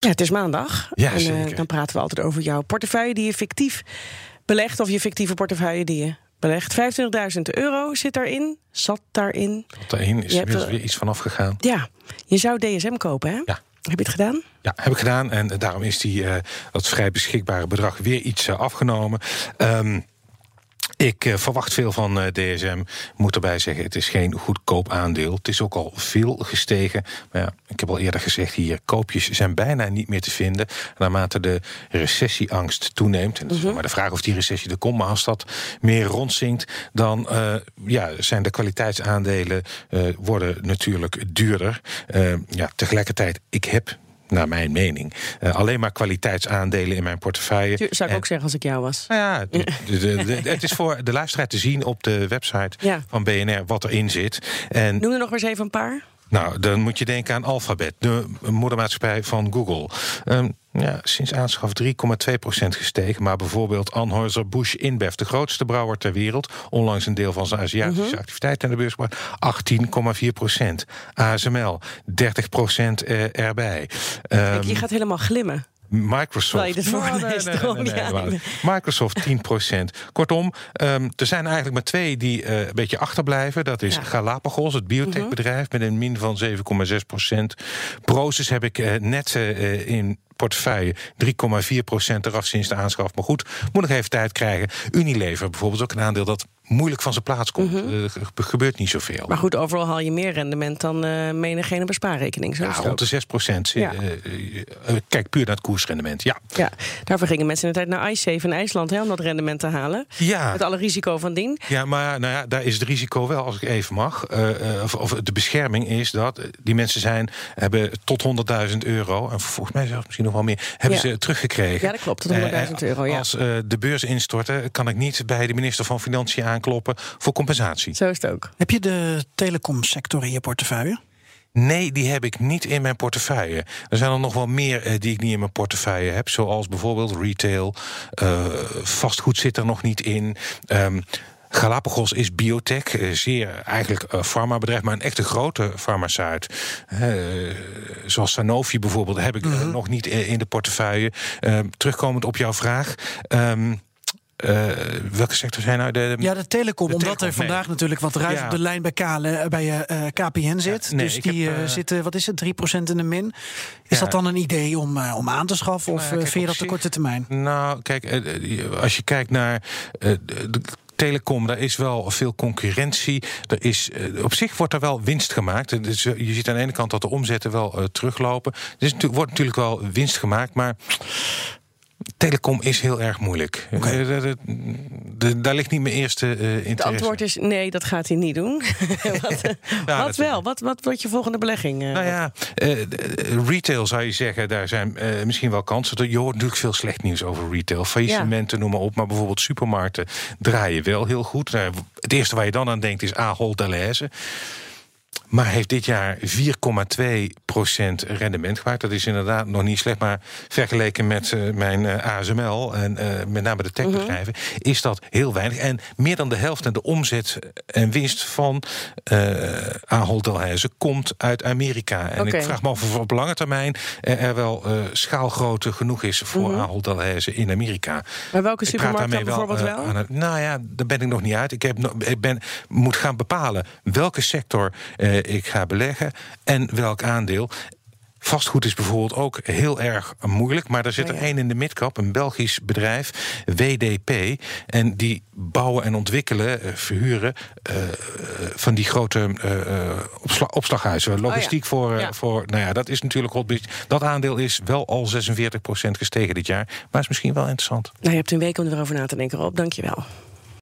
Ja, het is maandag. Ja, en eh, dan praten we altijd over jouw portefeuille die je fictief belegt. Of je fictieve portefeuille die je belegt. 25.000 euro zit daarin. Zat daarin. Daarheen is Je er weer, eh, weer iets van afgegaan. Ja, je zou DSM kopen, hè? Ja. Heb je het gedaan? Ja, heb ik gedaan. En daarom is die, eh, dat vrij beschikbare bedrag weer iets eh, afgenomen. Ehm, ik eh, verwacht veel van eh, DSM. Moet erbij zeggen, het is geen goedkoop aandeel. Het is ook al veel gestegen. Maar ja, ik heb al eerder gezegd hier, koopjes zijn bijna niet meer te vinden. Naarmate de recessieangst toeneemt. En het is maar de vraag of die recessie er komt. Maar als dat meer rondzinkt, dan eh, ja, zijn de kwaliteitsaandelen worden natuurlijk duurder. Eh, ja, tegelijkertijd, ik heb naar mijn mening. eh, alleen maar kwaliteitsaandelen in mijn portefeuille. Zou ik En- ook zeggen als ik jou was. nou ja, de- de- de- de- het is voor de luisteraar te zien op de website Ja. van BNR wat erin zit. En Noem er nog eens even een paar. nou, dan moet je denken aan Alphabet, de moedermaatschappij van Google. Ehm, ja, sinds aanschaf 3,2% gestegen. Maar bijvoorbeeld Anheuser-Busch InBev, de grootste brouwer ter wereld... onlangs een deel van zijn Aziatische activiteit aan de beurs... maar 18,4%. ASML, 30% eh, erbij. Ehm, Kijk, je gaat helemaal glimmen. Microsoft. Microsoft 10%. Kortom, ehm, er zijn eigenlijk maar twee die eh, een beetje achterblijven. Dat is Ja. Galapagos, het biotechbedrijf, met een min van 7,6%. Proces heb ik eh, net eh, in portefeuille 3,4% eraf sinds de aanschaf. Maar goed, moet nog even tijd krijgen. Unilever bijvoorbeeld ook een aandeel dat moeilijk van zijn plaats komt. Mhm. Er ge- gebeurt niet zoveel. Maar goed, overal haal je meer rendement dan eh menigene bespaarrekening. Zo ja, rond de 6 procent. Ja. kijk puur naar het koersrendement. Ja. Ja, daarvoor gingen mensen in de tijd naar iSafe in IJsland hè, om dat rendement te halen. Ja. Met alle risico van dien. Ja, maar nou ja, daar is het risico wel, als ik even mag. eh, eh, of, of de bescherming is dat eh, die mensen zijn, hebben tot 100.000 euro, en volgens mij zelfs misschien nog wel meer, hebben Ja. ze teruggekregen. Ja, dat klopt, tot 100.000 Eh, euro, ja. Als eh, de beurs instorten, kan ik niet bij de minister van Financiën aankloppen voor compensatie. Zo is het ook. Heb je de telecomsector in je portefeuille? Nee, die heb ik niet in mijn portefeuille. Er zijn er nog wel meer eh, die ik niet in mijn portefeuille heb. Zoals bijvoorbeeld retail. eh, vastgoed zit er nog niet in. Ehm, Galapagos is biotech, eh, zeer eigenlijk een farmabedrijf, maar een echte grote farmaceut. Zoals Sanofi bijvoorbeeld, heb ik eh, nog niet in de portefeuille. Ehm, terugkomend op jouw vraag. ehm, eh, welke sector zijn nou de. Ja, de telecom, De omdat telecom, er vandaag nee. natuurlijk wat ruis Ja. op de lijn bij, Kale, bij eh, KPN zit. nee, dus die heb, eh, eh, zitten, wat is het, 3% in de min. Is Ja. dat dan een idee om, eh, om aan te schaffen? Of Nou eh, kijk, vind je dat zich- korte termijn? Nou, kijk, eh, eh, als je kijkt naar eh, de, de telecom, daar is wel veel concurrentie. Er is, eh, op zich wordt er wel winst gemaakt. Dus, eh, je ziet aan de ene kant dat de omzetten wel eh, teruglopen. Er is wordt natuurlijk wel winst gemaakt, maar. Telecom is heel erg moeilijk. Eh, de- de- de- daar ligt niet mijn eerste eh interesse. Het antwoord is nee, dat gaat hij niet doen. wat Ja, wat wel? Wat, wat wordt je volgende belegging? eh? Nou ja, retail zou je zeggen, daar zijn misschien wel kansen. Je hoort natuurlijk veel slecht nieuws over retail. Faillissementen, noem maar op. Maar bijvoorbeeld supermarkten draaien wel heel goed. Nou, het eerste waar je dan aan denkt is Ahold Delhaize. Maar heeft dit jaar 4,2% rendement gemaakt. Dat is inderdaad nog niet slecht. Maar vergeleken met eh, mijn eh, ASML en eh, met name de techbedrijven... is dat heel weinig. En meer dan de helft van de omzet en winst van Ahold Delhaize... komt uit Amerika. En ik vraag me af of op lange termijn... er wel schaalgrootte genoeg is voor Ahold Delhaize in Amerika. Maar welke supermarkt dan bijvoorbeeld wel? nou ja, daar ben ik nog niet uit. Ik, heb, ik ben, moet gaan bepalen welke sector eh, ik ga beleggen en welk aandeel. Vastgoed is bijvoorbeeld ook heel erg moeilijk. Maar er zit Oh er één in de midcap, een Belgisch bedrijf, WDP. En die bouwen en ontwikkelen, eh, verhuren eh, van die grote opsla- opslaghuizen. Logistiek voor, Oh Ja. voor, nou ja, dat is natuurlijk hot business. Dat aandeel is wel al 46% gestegen dit jaar. Maar is misschien wel interessant. Nou, je hebt een week om erover na te denken, Rob. Dank je wel.